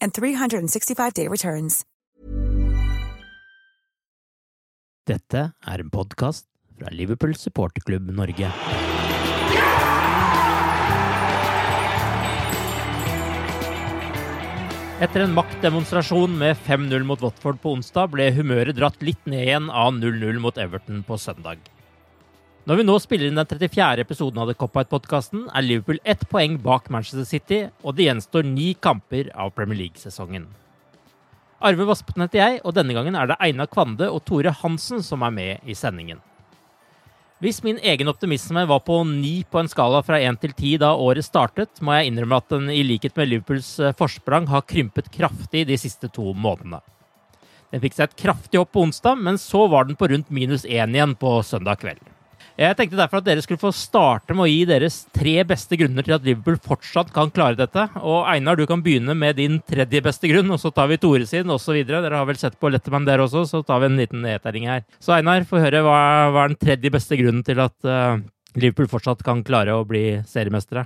and 365-day returns. Dette er en podkast fra Liverpool supporterklubb Norge. Etter en maktdemonstrasjon med 5-0 mot Watford på onsdag, ble humøret dratt litt ned igjen av 0-0 mot Everton på søndag. Når vi nå spiller inn den 34. episoden av The Cop-Out-podkasten, er Liverpool ett poeng bak Manchester City, og det gjenstår ni kamper av Premier League-sesongen. Arve Vaspeten heter jeg, og denne gangen er det Einar Kvande og Tore Hansen som er med i sendingen. Hvis min egen optimisme var på ni på en skala fra én til ti da året startet, må jeg innrømme at den i likhet med Liverpools eh, forsprang har krympet kraftig de siste to månedene. Den fikk seg et kraftig hopp på onsdag, men så var den på rundt minus én igjen på søndag kveld. Jeg tenkte derfor at dere skulle få starte med å gi deres tre beste grunner til at Liverpool fortsatt kan klare dette. Og Einar, du kan begynne med din tredje beste grunn, og så tar vi Tore sin osv. Dere har vel sett på Letterman der også, så tar vi en liten nedtelling her. Så Einar, få høre hva, hva er den tredje beste grunnen til at uh, Liverpool fortsatt kan klare å bli seriemestere?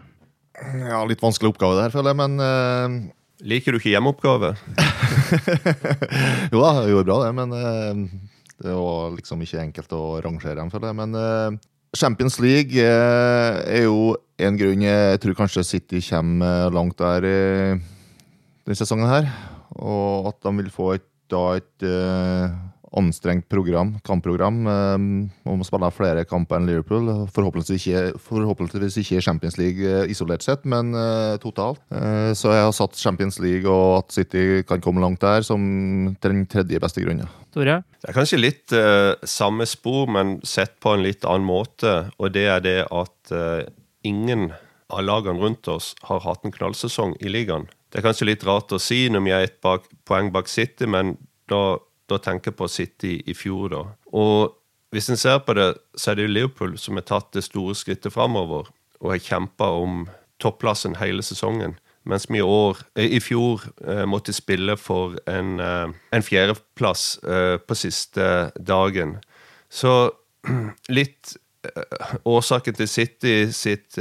Ja, litt vanskelig oppgave der, føler jeg, men uh... Liker du ikke hjemmeoppgave? jo da, jeg gjorde bra det, men uh det var liksom ikke enkelt å rangere dem, for det. Men uh, Champions League uh, er jo en grunn Jeg tror kanskje City kommer langt der i denne sesongen her. Og at de vil få et, da et anstrengt program, kampprogram. Man må spille flere kamper enn Liverpool. Forhåpentligvis ikke, forhåpentligvis ikke Champions League uh, isolert sett, men uh, totalt. Uh, så jeg har satt Champions League og at City kan komme langt der, som den tredje beste grunnen. Tore? Det er kanskje litt samme spor, men sett på en litt annen måte. Og det er det at ingen av lagene rundt oss har hatt en knallsesong i ligaen. Det er kanskje litt rart å si når vi er ett poeng bak City, men da da tenker på City i fjor, da. Og hvis en ser på det, så er det jo Liverpool som har tatt det store skrittet framover og har kjempa om topplassen hele sesongen. Mens vi i, år, eh, i fjor eh, måtte spille for en, eh, en fjerdeplass på siste dagen. Så litt årsaken til City sitt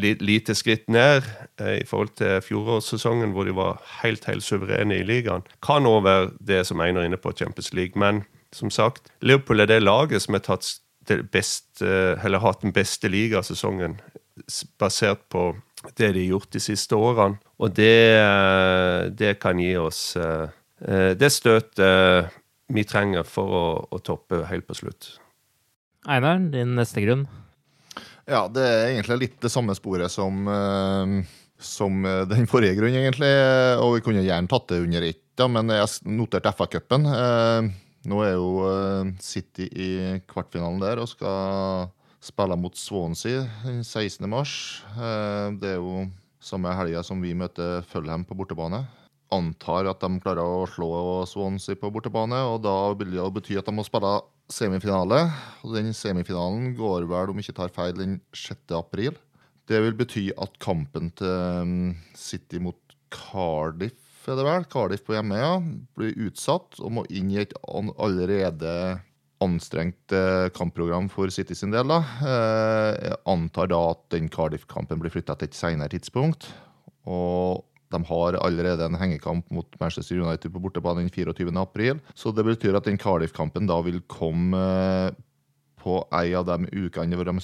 lite skritt ned eh, i forhold til fjorårssesongen, hvor de var helt helt suverene i ligaen. Kan òg være det som Einar er inne på Champions League. Men som sagt, Liverpool er det laget som har eller hatt den beste ligasesongen, basert på det de har gjort de siste årene. Og det, det kan gi oss eh, det støtet vi trenger for å, å toppe helt på slutt. Einar, din neste grunn? Ja, det er egentlig litt det samme sporet som, uh, som eh, den forrige grunnen, egentlig. Og vi kunne gjerne tatt det under ett, ja, men jeg noterte FA-cupen. Nå er jo City i kvartfinalen der og skal spille mot Swansea den 16. mars. det er jo samme helga som vi møter Fulham på bortebane antar at de klarer å slå Swansea på bortebane. og Da vil det bety at de må spille semifinale. og Den semifinalen går vel, om jeg ikke tar feil, den 6. april. Det vil bety at kampen til um, City mot Cardiff, er det vel? Cardiff på hjemme, blir utsatt og må inn i et allerede anstrengt eh, kampprogram for City sin del. da. Eh, Jeg antar da at den Cardiff-kampen blir flytta til et senere tidspunkt. Og de har allerede en hengekamp mot Manchester United på bortebane den 24. april. Så det betyr at den Cardiff-kampen da vil komme eh, på ei av de ukene hvor de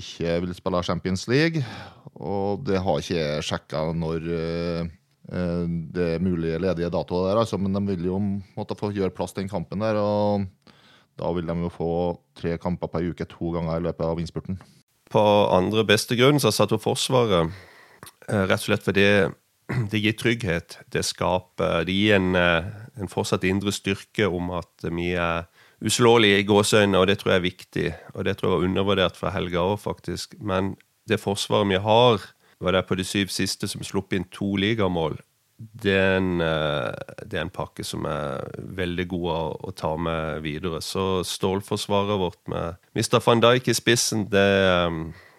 ikke vil spille Champions League. Og det har ikke jeg sjekka når eh, eh, det er mulige ledige datoer der, altså, men de vil jo måtte få gjøre plass til den kampen der. og da vil de jo få tre kamper per uke to ganger i løpet av innspurten. På andre beste grunn så satt hun Forsvaret rett og slett fordi det gir trygghet. Det skaper Det gir en, eh, en fortsatt indre styrke om at vi er uslåelige i gåseøynene, og det tror jeg er viktig. Og det tror jeg var undervurdert fra helga òg, faktisk. Men det forsvaret vi har, var det på de syv siste som slapp inn to ligamål. Det er, en, eh, det er en pakke som er veldig god å, å ta med videre. Så stålforsvaret vårt med Mr. van Dijk i spissen, det, eh,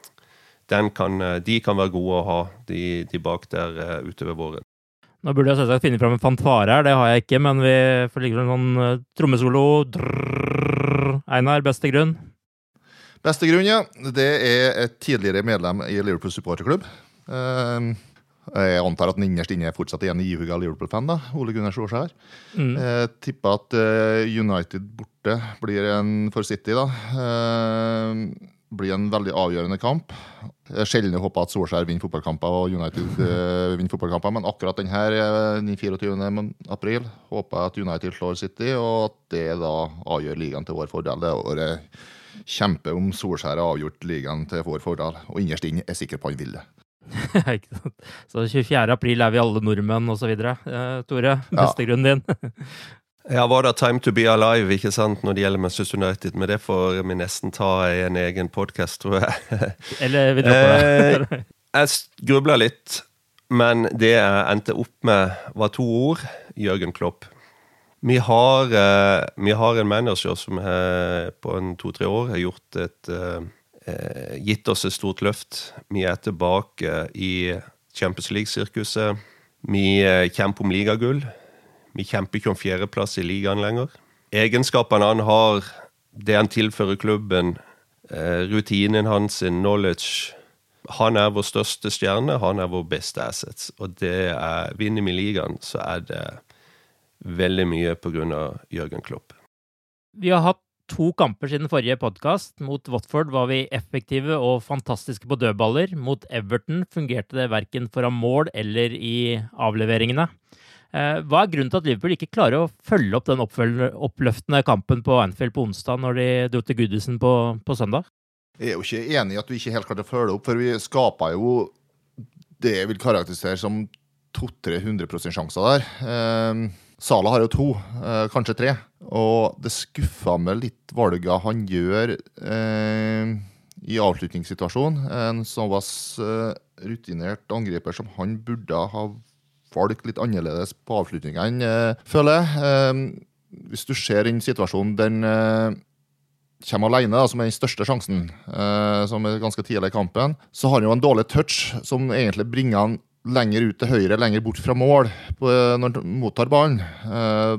kan, eh, de kan være gode å ha, de, de bak der ute utover våren. Nå burde jeg selvsagt finne fram en fanfare her, det har jeg ikke, men vi får ligge en sånn eh, trommesolo. drrr, Einar, beste grunn? Beste grunn, ja. Det er et tidligere medlem i Liverpool supporterklubb. Uh, Jeg antar at den innerst inne fortsatt er en ihuga Liverpool-fan. da, Ole Gunnar Solskjær. Mm. Jeg tipper at eh, United borte blir en for City, da. eh, blir en veldig avgjørende kamp. Jeg Sjelden håper at Solskjær vinner fotballkamper og United uh, vinner fotballkamper, men akkurat den her, eh, 24. april, håper jeg at United slår City, og at det da avgjør ligaen til vår fordel. Det året kjempe om Solskjær har avgjort ligaen til vår fordel, og innerst inne er jeg sikker på han vil det. Så 24. april er vi alle nordmenn, videre. Eh, Tore, beste grunnen din? Ja, var det time to be alive ikke sant, når det gjelder Manchester United? Men det får vi nesten ta i en egen podkast, tror jeg. Eller vi dropper det. Jeg grubla litt, men det jeg endte opp med, var to ord. Jørgen Klopp. Vi har, eh, vi har en manager som på en to-tre år har gjort et eh, eh, gitt oss et stort løft. Vi er tilbake i Champions League-sirkuset. Vi eh, kjemper om ligagull. Vi kjemper ikke om fjerdeplass i ligaen lenger. Egenskapene han har, det han tilfører klubben, eh, rutinen hans, knowledge Han er vår største stjerne, han er vår beste assets. Og det er, vinner vi ligaen, så er det veldig mye av Jørgen Klopp. Vi har hatt to kamper siden forrige podkast. Mot Watford var vi effektive og fantastiske på dødballer. Mot Everton fungerte det verken foran mål eller i avleveringene. Eh, Hva er grunnen til at Liverpool ikke klarer å følge opp den oppløftende kampen på Anfield på onsdag, når de dro til Goodison på, på søndag? Jeg er jo ikke enig i at vi ikke helt klarte å følge opp, for vi skapa jo det jeg vil karakterisere som 200-300 sjanser der. Eh, Sala har jo to, eh, kanskje tre. Og det skuffa meg litt valga han gjør eh, i avslutningssituasjonen. En såpass eh, rutinert angriper som han burde ha valgt litt annerledes på avslutningene, eh, føler jeg. Eh, hvis du ser den situasjonen den eh, kommer alene, da, som er den største sjansen, eh, som er ganske tidlig i kampen, så har han jo en dårlig touch som egentlig bringer han lenger ut til høyre, lenger bort fra mål på, når han mottar ballen. Eh,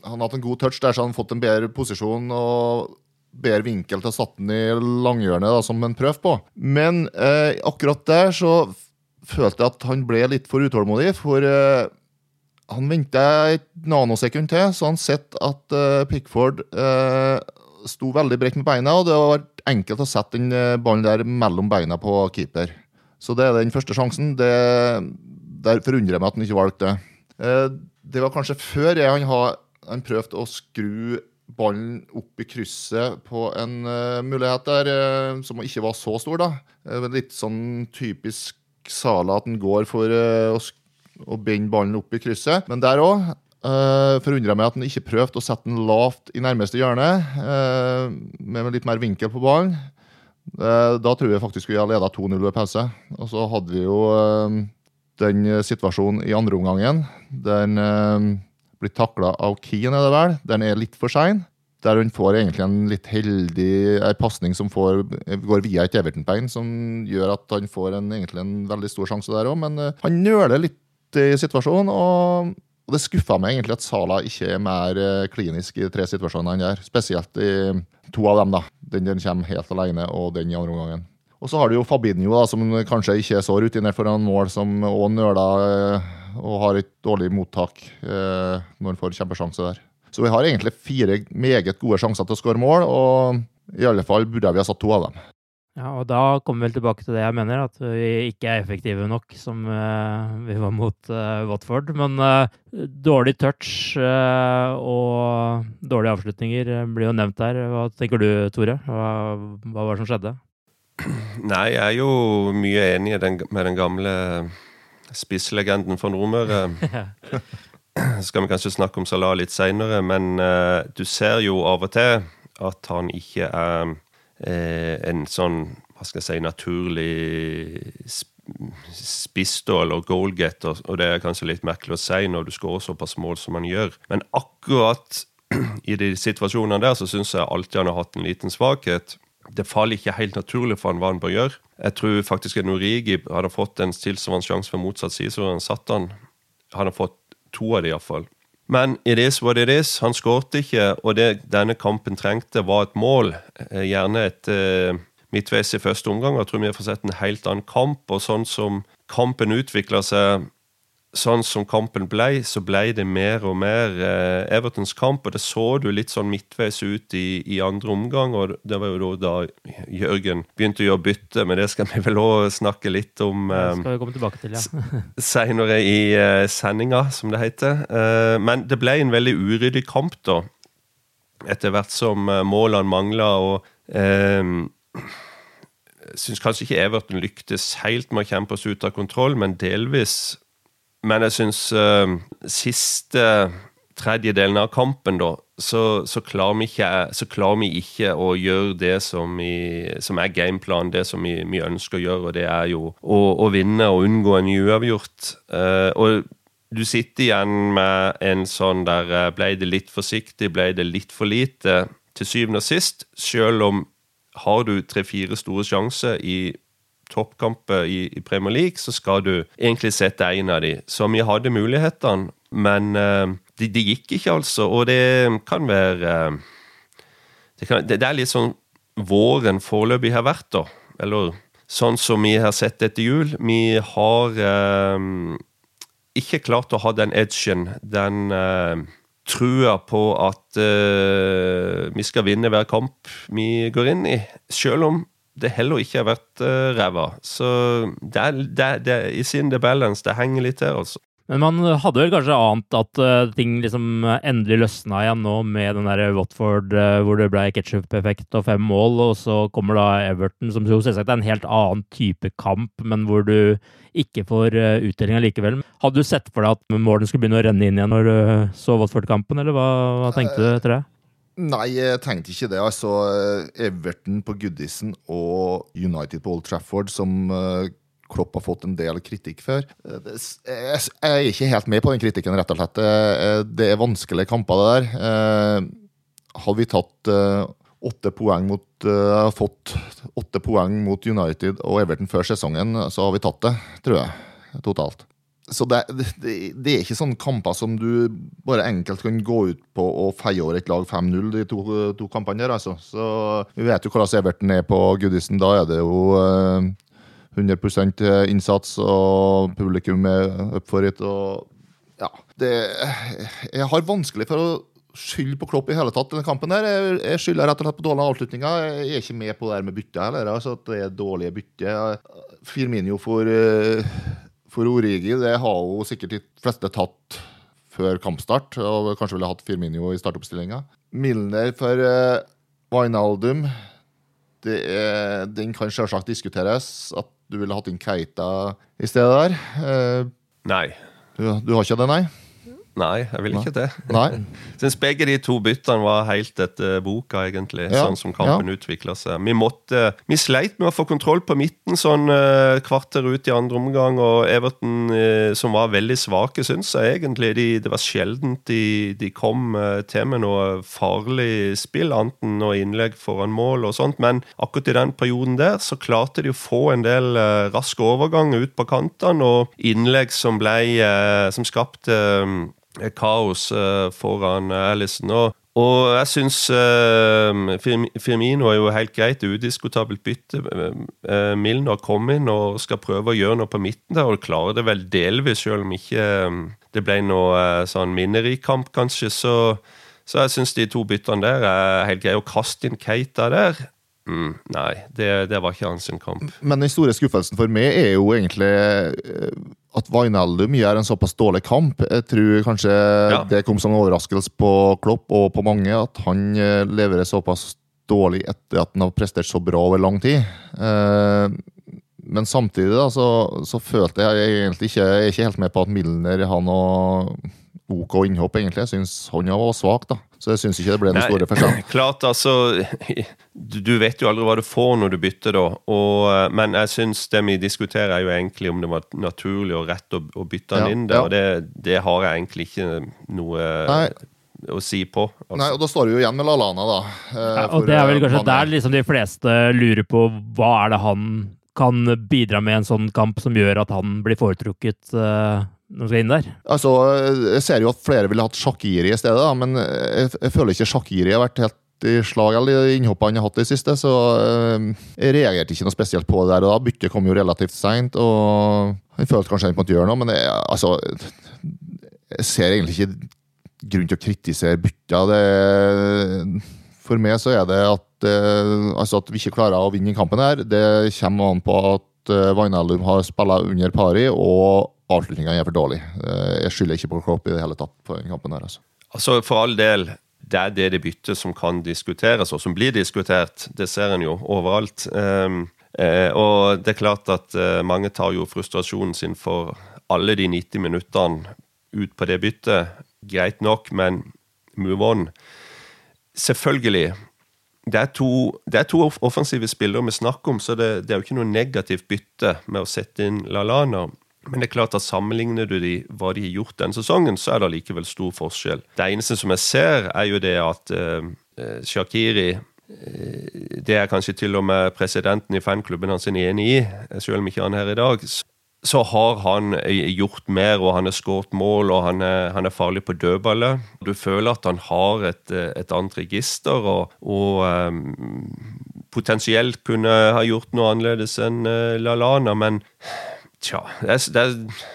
han har hatt en god touch der, så han har fått en bedre posisjon og bedre vinkel til å sette den i langhjørnet, da, som han prøver på. Men eh, akkurat der så følte at han ble litt for utålmodig, for uh, han venta et nanosekund til, så han sett at uh, Pickford uh, sto veldig bredt med beina, og det var enkelt å sette den ballen der mellom beina på keeper. Så det er den første sjansen. Det, der forundrer jeg meg at han ikke valgte det. Det var kanskje før jeg, han, har, han prøvde å skru ballen opp i krysset på en uh, mulighet der uh, som ikke var så stor, da. Uh, litt sånn typisk Sala at han går for eh, å, å binde ballen opp i krysset. Men der òg uh, Forundra meg at han ikke prøvde å sette den lavt i nærmeste hjørne, uh, med litt mer vinkel på ballen. Uh, da tror jeg faktisk vi har leda 2-0 ved pause. Og så hadde vi jo uh, den situasjonen i andre omgangen. Den eh, blir takla av Keane, er det vel. Den er litt for sein. Der hun får egentlig en litt heldig en pasning som får, går via et Everton-bein, som gjør at han får en, egentlig en veldig stor sjanse der òg. Men uh, han nøler litt i situasjonen, og, og det skuffa meg egentlig at Sala ikke er mer uh, klinisk i tre situasjonene han gjør. Spesielt i to av dem, da. Den den kommer helt alene, og den i andre omgangen. Og så har du jo Fabinho, da, som kanskje ikke er så rutinert foran mål, som òg nøler uh, og har et dårlig mottak når han får kjempesjanse der. Så vi har egentlig fire meget gode sjanser til å skåre mål, og i alle fall burde vi ha satt to av dem. Ja, og da kommer vi vel tilbake til det jeg mener, at vi ikke er effektive nok som uh, vi var mot uh, Watford. Men uh, dårlig touch og dårlige avslutninger blir jo nevnt her. Hva tenker du, Tore? Hva, hva var det som skjedde? Nei, jeg er jo mye enig med den gamle spisslegenden fra Nordmøre. skal vi kanskje snakke om Salah litt seinere, men eh, du ser jo av og til at han ikke er eh, en sånn hva skal jeg si, naturlig spissstål og goalgetter, og det er kanskje litt merkelig å si når du skårer såpass mål som han gjør. Men akkurat i de situasjonene der så syns jeg alltid han har hatt en liten svakhet. Det faller ikke helt naturlig for han hva han bør gjøre. Jeg tror faktisk at Norigi hadde fått en tilsvarende sjanse for motsatt side, så han satt han. Hadde fått To av det iallfall. Men it is what it is. Han skårte ikke, og det denne kampen trengte, var et mål. Eh, gjerne et uh, midtveis i første omgang. Jeg tror vi fått sett en helt annen kamp. Og sånn som kampen utvikla seg sånn som kampen ble, så ble det mer og mer eh, Evertons kamp. Og det så du litt sånn midtveis ut i, i, andre omgang, og det var jo da Jørgen begynte å gjøre bytte, men det skal vi vel òg snakke litt om eh, skal vi komme tilbake til, ja. seinere i eh, sendinga, som det heter. Eh, men det ble en veldig uryddig kamp, da. Etter hvert som eh, målene mangla, og eh, syns kanskje ikke Everton lyktes helt med å kjempe oss ut av kontroll, men delvis men jeg syns uh, siste tredjedelen av kampen, da, så, så, klarer ikke, så, klarer vi ikke, å gjøre det som, vi, som er gameplanen, det som vi, vi, ønsker å gjøre, og det er jo å, å vinne og unngå en uavgjort. Uh, og du sitter igjen med en sånn der eh, Ble det litt forsiktig? Ble det litt for lite? Til syvende og sist, selv om har du tre-fire store sjanser i toppkamper i, i, Premier League, så skal du egentlig sette en av de. Så vi hadde mulighetene, men uh, det de, gikk ikke, altså. Og det kan være uh, det, kan, det, det, er litt sånn våren foreløpig har vært, da. Eller sånn som vi har sett etter jul. Vi har uh, ikke klart å ha den edgen, den trua på at vi skal vinne hver kamp vi går inn i. Selv om det heller ikke har vært uh, ræva. Så det er, det, det, i sin the balance, det henger litt til, altså. Men man hadde vel kanskje ant at uh, ting liksom endelig løsna igjen nå med den der Watford uh, hvor det ble ketsjup-effekt og fem mål, og så kommer da Everton, som jo selvsagt er en helt annen type kamp, men hvor du ikke får uh, utdeling likevel. Hadde du sett for deg at målene skulle begynne å renne inn igjen når du så Watford-kampen, eller hva, hva tenkte du etter det? Nei, jeg tenkte ikke det. Altså, Everton på Goodison og United på Old Trafford, som uh, Klopp har fått en del kritikk for. Eh, jeg er ikke helt med på den kritikken, rett og slett. Eh, det er vanskelige kamper, det der. Hadde vi tatt åtte poeng mot fått åtte poeng mot United og Everton før sesongen, så har vi tatt det, tror jeg. Totalt så det, det, det, er ikke sånne kamper som du bare enkelt kan gå ut på og feie over et lag 5-0, de to, to, kampene der, altså. Så vi vet jo hvordan Everton er på Goodison. Da er det jo eh, 100% innsats, og publikum er up for it. Og ja, det Jeg har vanskelig for å skylde på Klopp i hele tatt denne kampen. der. Jeg, jeg skylder rett og slett på dårlige avslutninger. Jeg er ikke med på det her med bytte heller. altså at det er dårlige bytte. Firminio for uh, for Origi det har jo sikkert de fleste tatt før kampstart, og kanskje ville hatt Firminio i startoppstillinga. Milner for uh, Wijnaldum Den kan selvsagt diskuteres. At du ville hatt inn Keita i stedet der. Uh, nei. Du, du, har ikke det, nei? Nei, jeg vil ikke det. Nei. Syns begge de to byttene var helt etter boka, egentlig. Ja, Sånn som kampen ja. utvikla seg. Vi måtte, vi sleit med å få kontroll på midten sånn uh, kvarter ut i andre omgang, og Everton, uh, som var veldig svake, syns jeg egentlig. De, det var sjeldent de, de kom uh, til med noe farlig spill, enten noe innlegg foran mål og sånt. Men akkurat i den perioden der så klarte de å få en del uh, raske overganger ut på kantene, og innlegg som ble Som skapte eh, kaos eh, foran eh, Alison. Og, og jeg syns eh, Firmino er jo helt greit udiskutabelt bytte. Eh, eh, Milner kom inn og skal prøve å gjøre noe på midten der, og klarer det vel delvis, selv om ikke eh, det ble noe eh, sånn minnerik kamp, kanskje. Så, så jeg syns de to byttene der er helt greie. Å kaste inn Keita der mm, Nei, det, det var ikke hans kamp. Men den store skuffelsen for meg er jo egentlig eh, at Wijnaldum gjør en såpass dårlig kamp. Jeg tror kanskje Ja. det kom som en overraskelse på Klopp og på mange at han eh, leverer såpass dårlig etter at han har prestert så bra over lang tid. Eh, Men samtidig da, så, så følte jeg egentlig ikke Jeg er ikke helt med på at Milner har noe OK innhopp, egentlig. Jeg syns han var svak, da. Så jeg syns ikke det ble noen store forskjell. Klart, altså du, vet jo aldri hva du får når du bytter, da. Og, eh, men jeg syns det vi diskuterer, er jo egentlig om det var naturlig og rett å, å bytte han Ja, inn der. ja. Og det, det har jeg egentlig ikke noe Nei. å si på. Altså. Nei, og Da står du jo igjen med Lallana, da. eh, Ja, for, og det er vel eh, kanskje han er- der liksom de fleste lurer på hva er det han kan bidra med i en sånn kamp som gjør at han blir foretrukket når du skal inn der. Altså, Jeg ser jo at flere ville hatt Shakiri i stedet, da, men jeg, jeg føler ikke Shakiri har vært helt i slag eller innhoppene han har hatt i siste, så eh, jeg reagerte ikke noe spesielt på det der. og da Byttet kom jo relativt seint, og jeg følte kanskje han måtte gjøre noe, men jeg, altså Jeg ser egentlig ikke grunn til å kritisere bytta. For meg så er det at, eh, altså at vi ikke klarer å vinne kampen her, det kommer an på at uh, Wijnaldum har spilt under pari, og avslutninga er for dårlig. Eh, jeg skylder ikke på Klopp i det hele tatt på den kampen her. altså. Altså, For all del, det er det det bytter som kan diskuteres, og som blir diskutert. Det ser en jo overalt. Um, eh, og det er klart at eh, mange tar jo frustrasjonen sin for alle de 90 minuttene ut på det byttet. Greit nok, men move on. Selvfølgelig. Det er, to, det er to offensive spillere vi snakker om, så det, det er jo ikke noe negativt bytte med å sette inn Lalana. Men det er klart at sammenligner du de, hva de har gjort denne sesongen, så er det likevel stor forskjell. Det eneste som jeg ser, er jo det at eh, eh, Shakiri eh, Det er kanskje til og med presidenten i fanklubben hans enig i, selv om ikke han er her i dag. Så har han eh, gjort mer, og han har skåret mål, og han er, han er farlig på dødballet. Du føler at han har et, et annet register, og, og um, potensielt kunne ha gjort noe annerledes enn eh, Lalana, men Tja, det er, det er,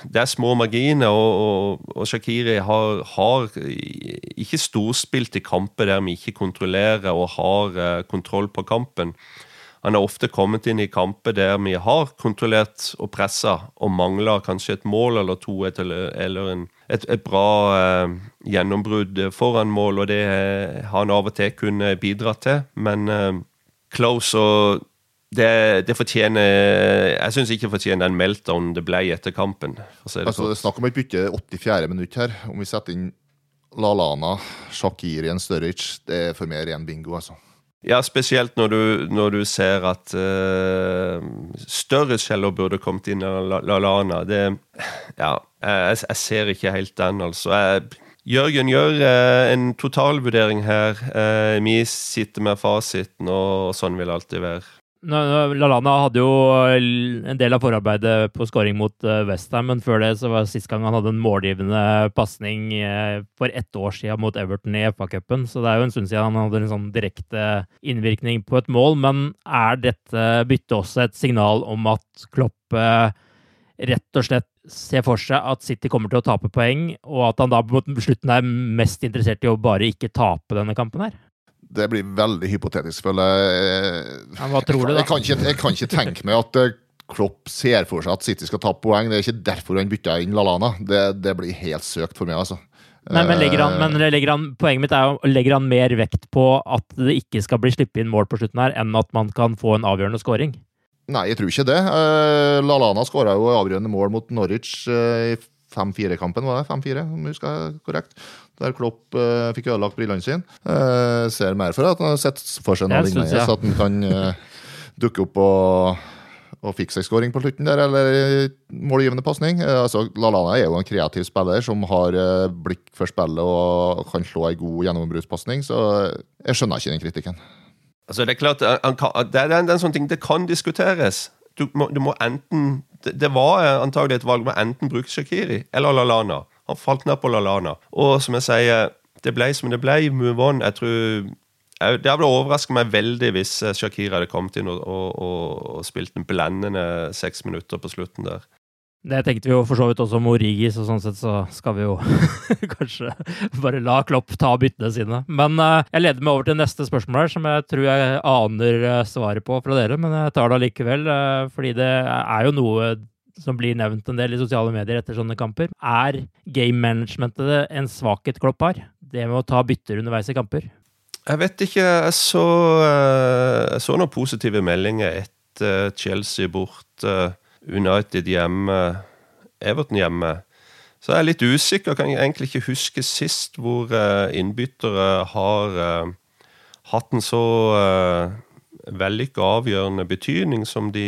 det er små marginer, og, og, og Shakiri har, har ikke storspilt i kamper der vi ikke kontrollerer og har eh, kontroll på kampen. Han har ofte kommet inn i kamper der vi har kontrollert og pressa, og mangler kanskje et mål eller to et, eller, en, et, et bra eh, gjennombrudd foran mål, og det har han av og til kunnet bidra til. Men eh, Close og det, det fortjener Jeg syns ikke det fortjener den meltdown det ble etter kampen. Si det Altså, det sånn. er snakk om et bytte 84. minutt her. Om vi setter inn Lalana, Shakiri og Sturridge, det er for meg ren bingo, altså. Ja, spesielt når du, når du ser at uh, større skjeller burde kommet inn av La- Lalana. Det Ja, jeg, jeg ser ikke helt den, altså. Jeg, Jørgen gjør eh, en totalvurdering her. Eh, vi sitter med fasiten, og sånn vil det alltid være. Lallana hadde jo en del av forarbeidet på scoring mot uh, Westham, men før det så var det sist gang han hadde en målgivende pasning eh, for ett år siden mot Everton i FA-cupen. Så det er jo en stund siden han hadde en sånn direkte innvirkning på et mål. Men er dette byttet også et signal om at Klopp eh, rett og slett ser for seg at City kommer til å tape poeng, og at han da på slutten er mest interessert i å bare ikke tape denne kampen her? Det blir veldig hypotetisk, føler jeg. Men hva tror du, da? Jeg kan ikke, jeg kan ikke tenke meg at eh, Klopp ser for seg at City skal ta poeng. Det er ikke derfor han bytta inn Lalana. Det, det blir helt søkt for meg, altså. Nei, men legger han, Eh, men legger han, poenget mitt er jo legger han mer vekt på at det ikke skal bli sluppet inn mål på slutten her, enn at man kan få en avgjørende scoring? Nei, jeg tror ikke det. Uh, Lalana skåra jo avgjørende mål mot Norwich eh, i 5-4-kampen, var det? 5-4, om jeg husker korrekt. Der Klopp uh, fikk ødelagt brillene sine. Uh, ser mer for at han har sett for seg noe lignende, ja. så at han kan uh, dukke opp og, og fikse en skåring på slutten der, eller målgivende pasning. Uh, altså, Lallana er jo en kreativ spiller som har uh, blikk for spillet og kan slå en god gjennombruddspasning, så jeg skjønner ikke den kritikken. Altså, det er klart, kan, det er en, en sånn ting, det kan diskuteres. Du må, du må enten det, det var antagelig et valg med enten bruke Shakiri eller Lallana. Han falt ned på Lallana. Og som jeg sier, det ble som det ble. Move on. Jeg tror Det hadde overrasket meg veldig hvis Shakira hadde kommet inn og, og, og, og spilt en blendende seks minutter på slutten der. Det tenkte vi jo for så vidt også om Origi, så sånn sett så skal vi jo kanskje bare la Klopp ta byttene sine. Men uh, jeg leder meg over til neste spørsmål her, som jeg tror jeg aner eh, svaret på fra dere, men jeg tar det allikevel, uh, fordi det er jo noe som blir nevnt en del i sosiale medier etter sånne kamper. Er game managementet en svakhet Klopp har? Det med å ta bytter underveis i kamper? Jeg vet ikke. Jeg så, eh, jeg så noen positive meldinger etter Chelsea bort, United hjemme, Everton hjemme. Så jeg er litt usikker. Kan jeg egentlig ikke huske sist hvor innbyttere har hatt en så vellykka avgjørende betydning som de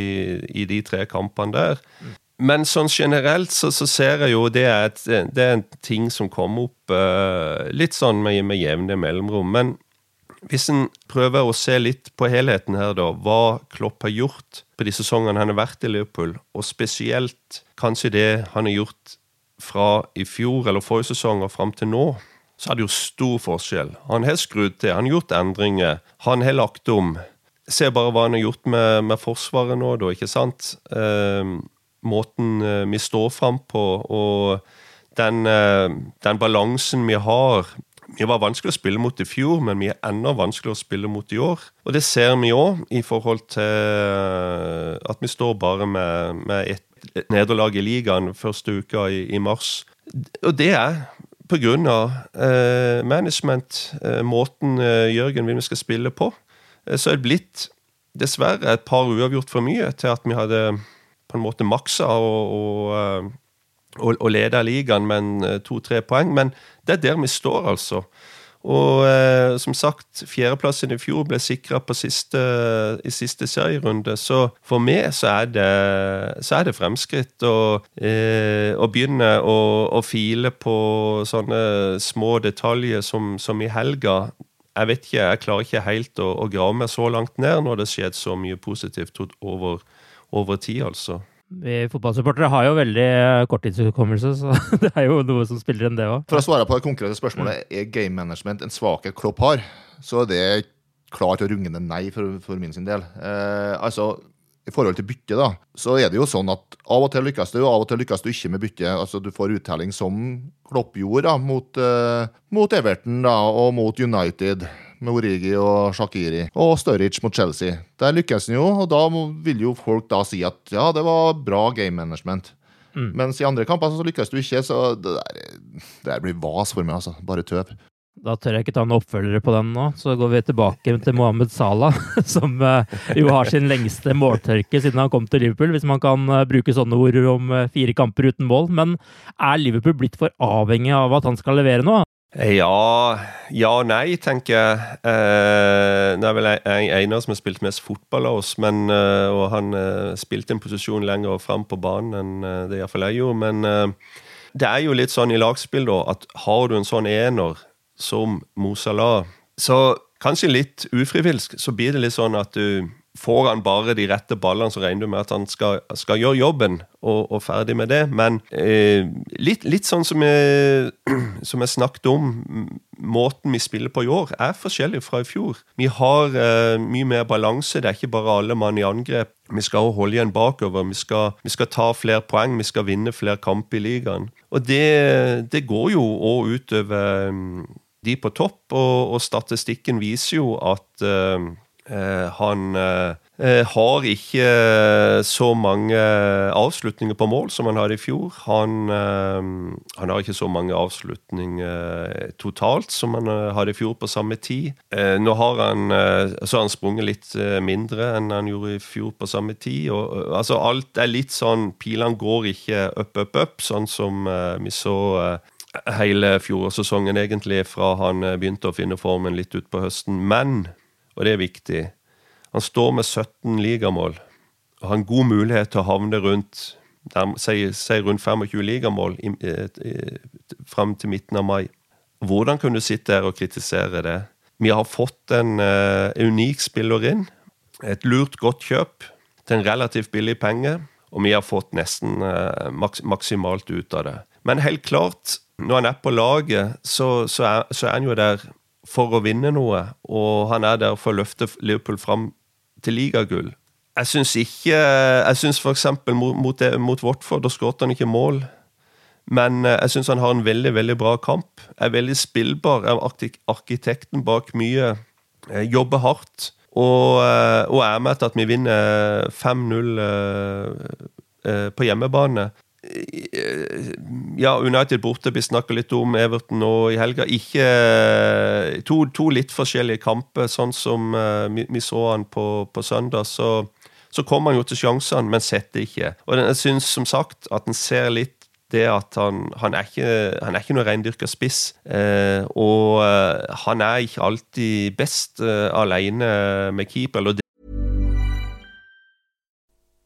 i de tre kampene der. Men sånn generelt så, så ser jeg jo det er, et, det er en ting som kommer opp uh, litt sånn med, med jevne mellomrom. Men hvis en prøver å se litt på helheten her, da, hva Klopp har gjort på de sesongene han har vært i Liverpool, og spesielt kanskje det han har gjort fra i fjor eller forrige sesong og fram til nå, så er det jo stor forskjell. Han har skrudd til, han har gjort endringer, han har lagt om. Se bare hva han har gjort med, med Forsvaret nå, da, ikke sant? Eh, måten eh, vi står fram på, og den, eh, den balansen vi har vi var vanskelig å spille mot i fjor, men vi er enda vanskeligere å spille mot i år. Og det ser vi òg, i forhold til at vi står bare med, med et nederlag i ligaen første uka i, i, mars. Og det er på av eh, management, eh, måten eh, Jørgen vil vi skal spille på. Eh, så er det blitt dessverre et par uavgjort for mye til at vi hadde på en måte maksa og, og leder ligaen med to-tre poeng, men det er der vi står, altså. Og eh, som sagt, fjerdeplassen i fjor ble sikra i siste serierunde, så for meg så er det, så er det fremskritt å, eh, å begynne å, å, file på sånne små detaljer som, som i helga. Jeg vet ikke, jeg klarer ikke helt å, å grave meg så langt ned når det skjedde så mye positivt over, over tid, altså. Vi fotballsupportere har jo veldig korttidshukommelse, så det er jo noe som spiller inn, det òg. For å svare på det konkrete spørsmålet, er game management en svakhet Klopp har, så er det klart og rungende nei for, for min sin del. Eh, altså, i forhold til bytte, da, så er det jo sånn at av og til lykkes du, og av og til lykkes du ikke med bytte. Altså, Du får uttelling som Klopp gjorde da, mot, eh, mot Everton da, og mot United med Origi og Shakiri, og Sturridge mot Chelsea. Der lykkes han jo, og da vil jo folk da si at ja, det var bra game management. Mm. Mens i andre kamper så lykkes du ikke, så det der, det der blir vas for meg, altså. Bare tøv. Da tør jeg ikke ta noen oppfølgere på den nå, så går vi tilbake til Mohammed Salah, som jo har sin lengste måltørke siden han kom til Liverpool, hvis man kan bruke sånne ord om fire kamper uten mål. Men er Liverpool blitt for avhengig av at han skal levere nå? Ja Ja og nei, tenker jeg. Eh, det er vel Einar som har spilt mest fotball av oss, men, eh, og han eh, spilte en posisjon lenger fram på banen enn eh, det iallfall jeg gjorde. Men eh, det er jo litt sånn i lagspill, da, at har du en sånn ener som Mo Salah. så kanskje litt ufrivillig, så blir det litt sånn at du Får han bare de rette ballene, så regner du med at han skal, skal gjøre jobben, og, og, ferdig med det. Men eh, litt, litt, sånn som jeg, som jeg, snakket om, måten vi spiller på i år, er forskjellig fra i fjor. Vi har eh, mye mer balanse. Det er ikke bare alle mann i angrep. Vi skal holde igjen bakover. Vi skal, vi skal ta flere poeng. Vi skal vinne flere kamper i ligaen. Og det, det går jo òg utover de på topp, og, og statistikken viser jo at uh, han eh, har ikke så mange avslutninger på mål som han hadde i fjor. Han, han har ikke så mange avslutninger totalt som han hadde i fjor på samme tid. Nå har han, så har han sprunget litt mindre enn han gjorde i fjor på samme tid. Og, altså Alt er litt sånn Pilene går ikke opp, opp, opp, sånn som vi så hele fjorårssesongen, egentlig, fra han begynte å finne formen litt utpå høsten. Men og det er viktig. Han står med 17 ligamål og har en god mulighet til å havne rundt si, rundt 25 ligamål fram til midten av mai. Hvordan kunne du sitte her og kritisere det? Vi har fått en uh, unik spiller inn. Et lurt, godt kjøp til en relativt billig penge. Og vi har fått nesten uh, maks maksimalt ut av det. Men helt klart, når han er på laget, så, så, er, så er han jo der for å vinne noe, og han er der for å løfte Liverpool fram til ligagull. Jeg syns ikke Jeg syns f.eks. mot, mot, mot Watford, da skåret han ikke mål. Men eh, jeg syns han har en veldig veldig bra kamp. Er veldig spillbar. Er arkitekten bak mye. Eh, jobber hardt. Og, eh, og er med til at vi vinner 5-0 på hjemmebane. Eh, ja, United borte. Vi snakka litt om Everton nå i helga. Ikke eh, to, to, litt forskjellige kamper, sånn som uh, vi, vi, så han på, på søndag. Så, så kom han jo til sjansene, men setter ikke. Og jeg syns som sagt at en ser litt det at han, han, er ikke, han er ikke noe reindyrka spiss. Eh, og han er ikke alltid best eh, alene med keeper. Eller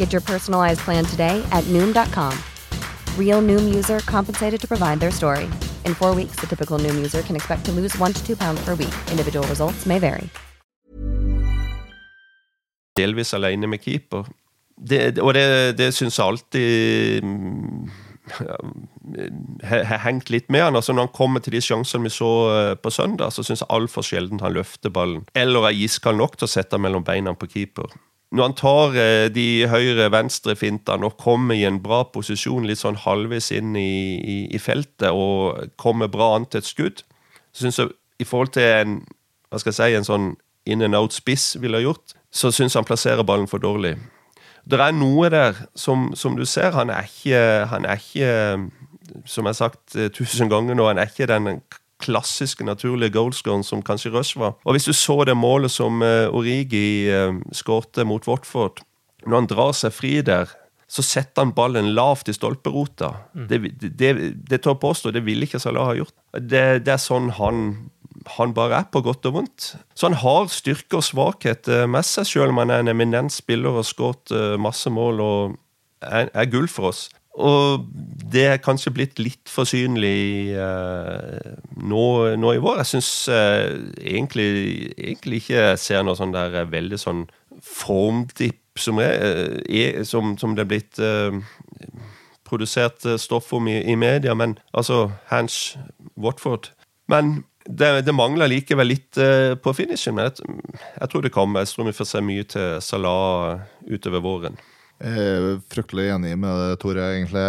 Get your personalized plan today at Noom.com. Real Noom user compensated to provide their story. In four weeks, the typical Noom user can expect to lose one to two pounds per week. Individual results may vary. delvis alene med keeper. Det, og det, det syns jeg alltid mm, har hengt litt med han. altså Når han kommer til de sjansene vi så eh, på søndag, så syns jeg altfor sjelden han løfter ballen. Eller er iskald nok til å sette mellom beina på keeper. Når han tar eh, de høyre-venstre-fintene og kommer i en bra posisjon litt sånn halvveis inn i, i, i feltet og kommer bra an til et skudd, så syns jeg i forhold til en hva skal jeg si, en sånn in and out-spiss ville ha gjort, så syns han plasserer ballen for dårlig. Det er noe der som, som du ser. Han er ikke, han er ikke som jeg har sagt eh, tusen ganger nå, han er ikke den klassiske, naturlige goalscoren som kanskje Rush var. Og hvis du så det målet som uh, Origi uh, skårte mot Watford Når han drar seg fri der, så setter han ballen lavt i stolperota. Mm. Det, det, det tør påstå, det ville ikke Salah ha gjort. Det, det er sånn han han bare er, på godt og vondt. Så han har styrke og svakhet eh, med seg, selv om han er en eminent spiller og har skåret eh, masse mål og er, er, gull for oss. Og det er kanskje blitt litt for synlig eh, nå, nå, i vår. Jeg syns eh, egentlig, egentlig, ikke jeg ser noe sånn der eh, veldig sånn formdipp som, er, som, som det er blitt eh, produsert stoff om i, i media, men altså Hans Watford. Men det, det mangler likevel litt uh, på finishen, men jeg, jeg, tror det kommer. Jeg tror vi får se mye til Salah utover våren. Er fryktelig enig med det, Tore, egentlig.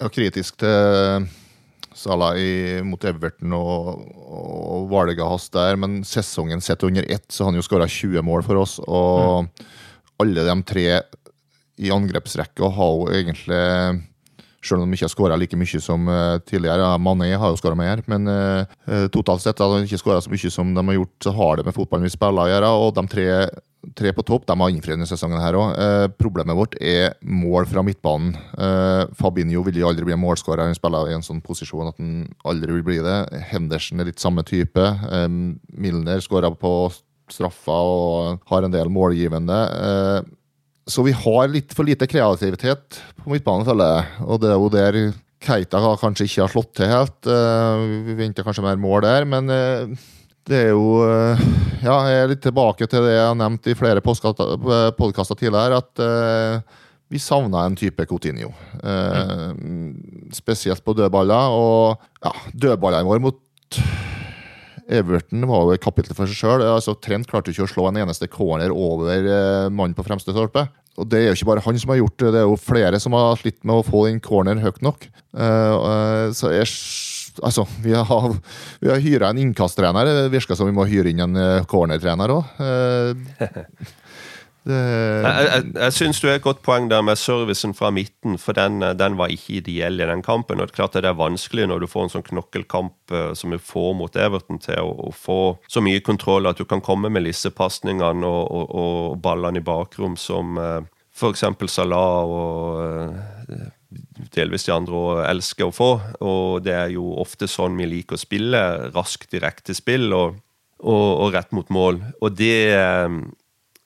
Jeg er kritisk til Salah i, mot Everton og, og valget hans der, men sesongen sett under ett, så har han jo skåra 20 mål for oss. Og mm. alle de tre i angrepsrekka har jo egentlig selv om de ikke har skåra like mye som uh, tidligere. Mané har jo skåra mer, men uh, totalt sett har de ikke skåra så mye som de har gjort. Så har det med fotballen vi spiller å gjøre. Og de tre, tre på topp de har innfridd sesongen. her også. Eh, problemet vårt er mål fra midtbanen. Fabinho vil jo aldri bli målskårer. Han spiller i en sånn posisjon at han aldri vil bli det. Henderson er litt samme type. Milner skåra på straffa og har en del målgivende. Så vi har litt for lite kreativitet på midtbanen, føler jeg. Og det er jo der Keita kanskje ikke har slått til helt. Eh, vi venter kanskje mer mål der, men eh, det er jo eh, Ja, jeg er litt tilbake til det jeg har nevnt i flere podkaster tidligere, at vi savna en type Coutinho. Mm. Spesielt på dødballer. Og ja, dødballene våre mot Everton var jo et kapittel for seg sjøl. Altså, Trent klarte ikke å slå en eneste corner over eh, mannen på fremste stolpe. Og Det er jo ikke bare han som har gjort det, det er jo flere som har slitt med å få den corner høyt nok. Uh, så jeg, altså, Vi har, vi har hyra en innkasttrener. Det virker som vi må hyre inn en cornertrener òg. Uh, Det... Jeg, jeg, jeg syns du har et godt poeng der med servicen fra midten, for den, den, var ikke ideell i den kampen. og Det er klart det er vanskelig når du får en sånn knokkelkamp som vi får mot Everton, til å, å, få så mye kontroll at du kan komme med lissepasningene og, og, og ballene i bakrom som f.eks. Salah og delvis de andre elsker å få. Og det er jo ofte sånn vi liker å spille. Raskt direkte spill og, og, og rett mot mål. Og det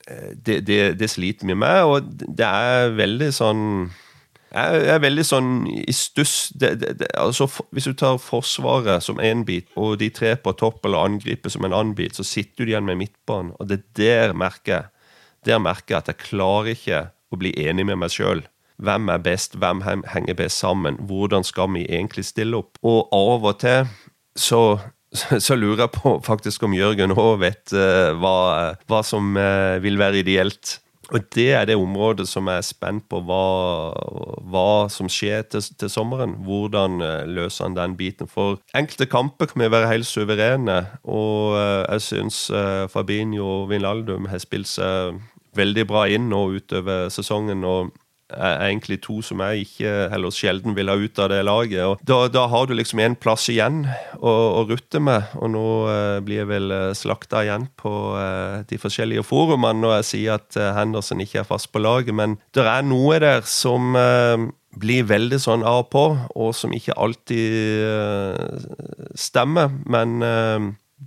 Eh, det, det, det, sliter vi med, og det er veldig sånn Jeg er veldig sånn i stuss altså, Hvis du tar Forsvaret som én bit, og de tre på topp eller angriper som en annen bit, så sitter du igjen med midtbanen, og det er der merker Der merker jeg at jeg klarer ikke å bli enig med meg sjøl. Hvem er best, hvem henger best sammen? Hvordan skal vi egentlig stille opp? Og av og til så så, lurer jeg på faktisk om Jørgen òg vet uh, hva, hva, som uh, vil være ideelt. Og det er det området som jeg er spent på hva, hva som skjer til, til, sommeren. Hvordan uh, løser han den biten? For enkelte kamper kan vi være helt suverene. Og jeg syns Fabinho og Vinaldum har spilt seg veldig bra inn nå utover sesongen. og er egentlig to som jeg ikke eller sjelden vil ha ut av det laget. og Da, da har du liksom en plass igjen å, å rutte med, og nå eh, blir jeg vel eh, slakta igjen på eh, de forskjellige forumene når jeg sier at eh, Henderson ikke er fast på laget, men det er noe der som eh, blir veldig sånn av og på, og som ikke alltid eh, stemmer. Men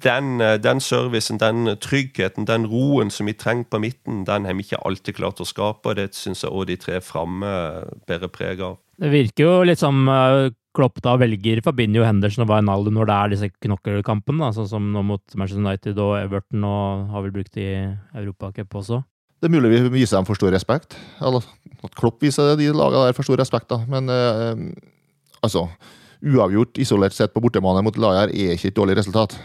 den, eh, den, servicen, den tryggheten, den roen som vi trenger på midten, den har vi ikke alltid klart å skape. og Det syns jeg òg de tre framme bærer preg av. Det virker jo litt som uh, Klopp da velger Fabinho, Henderson og Wijnaldum når det er disse knokkelkampene, sånn som nå mot Manchester United og Everton, og har vel brukt i Europacup også. Det er mulig vi viser dem for stor respekt. Eller at Klopp viser de lagene der for stor respekt, da. Men eh, altså Uavgjort isolert sett på bortebane mot Lajar er ikke et dårlig resultat.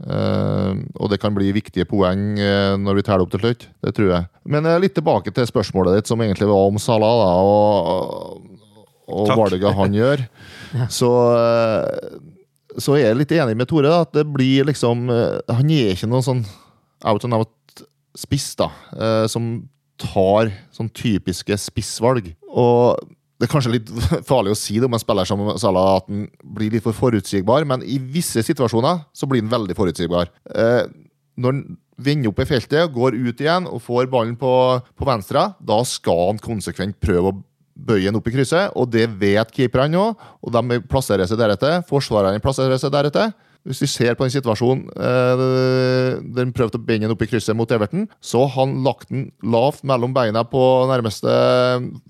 Uh, og det kan bli viktige poeng uh, når vi teller opp til slutt. Det tror jeg. Men litt tilbake til spørsmålet ditt, som egentlig var om Salah da, og, og valget han gjør. Så så er jeg litt enig med Tore. At det blir liksom Han er ikke noen sånn out and out spiss, da. som tar sånn typiske spissvalg. Og det er kanskje litt farlig å si det om en spiller som Salah at han blir litt for forutsigbar, men i visse situasjoner så blir han veldig forutsigbar. Eh, når han vender opp i feltet, går ut igjen og får ballen på, på venstre, da skal han konsekvent prøve å bøye den opp i krysset, og det vet keeperne òg. og de plasserer seg deretter. Forsvarerne plasserer seg deretter. Hvis vi ser på en situasjon eh, han prøvde å binde den opp i krysset mot Everton, så han lagt den lavt mellom beina på nærmeste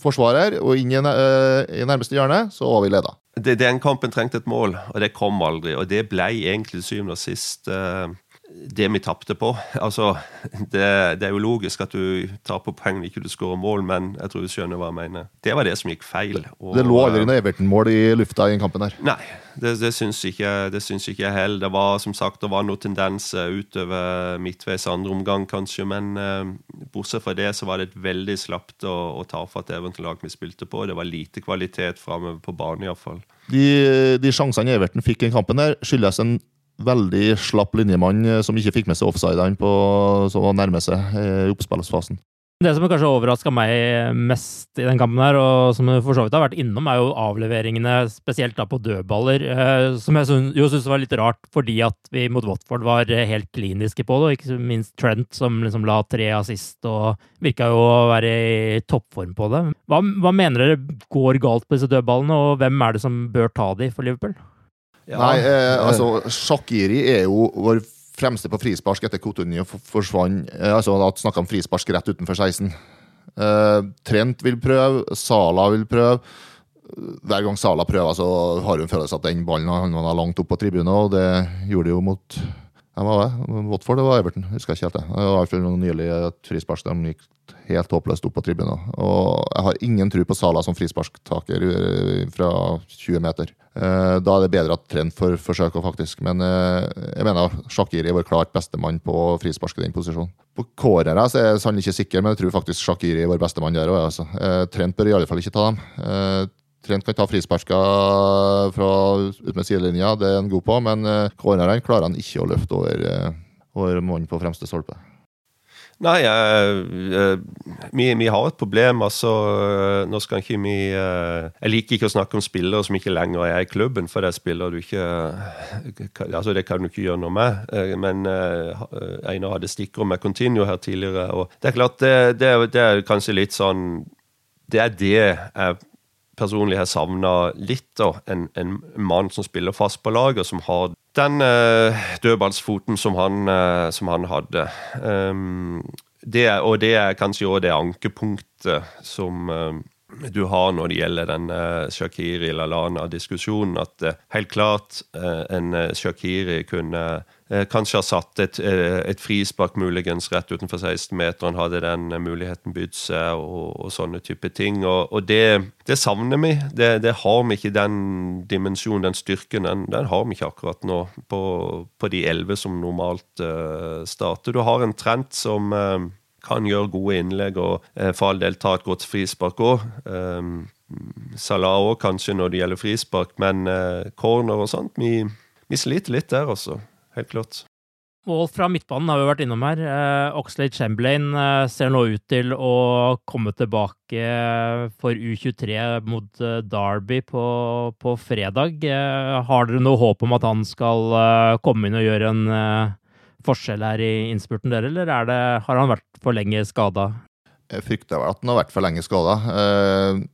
forsvarer og inn i, eh, i nærmeste hjørne, så var vi leda. Den kampen trengte et mål, og det kom aldri. Og det ble egentlig syvende og sist eh, det vi tapte på. Altså, det, det, er jo logisk at du taper poeng når ikke du skårer mål, men jeg tror du skjønner hva jeg mener. Det var det som gikk feil. Og, det lå aldri noe Everton-mål i lufta i den kampen her? Nei, det, det syns ikke, ikke jeg heller. Det var som sagt, det var noen tendenser utover midtveis andre omgang, kanskje, men eh, bortsett fra det så var det et veldig slapt og, og tafatt Everton-lag vi spilte på. Det var lite kvalitet framover på banen, iallfall. De, de sjansene Everton fikk i kampen, der skyldes en veldig slapp linjemann eh, som ikke fikk med seg offsidene som var nærme seg eh, i oppspillsfasen. Det som kanskje overraska meg mest i den kampen, her, og som for så vidt har vært innom, er jo avleveringene, spesielt da på dødballer, eh, som jeg jo syns var litt rart, fordi at vi mot Watford var helt kliniske på det, og ikke minst Trent, som liksom la tre assist og virka jo å være i toppform på det. Hva, hva mener dere går galt på disse dødballene, og hvem er det som bør ta de for Liverpool? Nei, eh, altså Shakiri er jo vår fremste på frispark etter Cotonio forsvant. Eh, altså snakka om frispark rett utenfor 16. Eh, Trent vil prøve, Sala vil prøve. Hver gang Sala prøver, så har hun følelse at den ballen han var langt opp på tribunen, og det gjorde de jo mot hvem var det? Watford det var Everton, husker jeg ikke helt det. Det var i hvert fall nylig et frispark de gikk helt håpløst opp på tribunen. Og jeg har ingen tro på Sala som frisparktaker eh, fra 20 meter. Eh, da er det bedre at Trent får forsøke, faktisk. Men eh, jeg mener Shakiri er vår klart bestemann på frispark i den posisjonen. På cornere er jeg sannelig ikke sikker, men jeg tror faktisk Shakiri er vår bestemann der òg. Altså. Trent bør i alle fall ikke ta dem. Trent kan ta frisparka fra ut med sidelinja, det er han god på, men cornerne klarer han ikke å løfte over, over mannen på fremste stolpe. Nei, vi, har et problem. altså, Nå skal ikke vi uh, Jeg liker ikke å snakke om spillere som ikke lenger er i klubben, for det spiller du ikke altså Det kan du ikke gjøre noe med. Uh, men Einar hadde stikkord med Continuo her tidligere. og Det er klart, det, det, det er kanskje litt sånn Det er det jeg personlig har savna litt. da, en, en, mann som spiller fast på laget, som har den uh, dødballsfoten som uh, som han hadde. Um, det, og det er kanskje òg det ankepunktet som uh, du har når det gjelder den Shakiri Lalana-diskusjonen, at helt klart en Shakiri kunne Eh, kanskje har satt et, eh, et frispark muligens rett utenfor 16-meteren, hadde den muligheten bydd seg, og, og, sånne type ting. Og, og det, det, savner vi. Det, det, har vi ikke den dimensjonen, den styrken. Den, den har vi ikke akkurat nå på, på de elleve som normalt uh, starter. Du har en trend som uh, kan gjøre gode innlegg og uh, for all del ta et godt frispark òg. Um, Salah òg, kanskje, når det gjelder frispark, men corner og sånt, vi, vi sliter litt der, altså helt klart. Mål fra midtbanen har vi vært innom her. Eh, Oxlade Chamberlain eh, ser nå ut til å komme tilbake for U23 mot eh, Derby på, på fredag. Eh, har dere noe håp om at han skal eh, komme inn og gjøre en eh, forskjell her i innspurten, dere, eller det, har han vært for lenge skada? Jeg frykter vel at han har vært for lenge skada.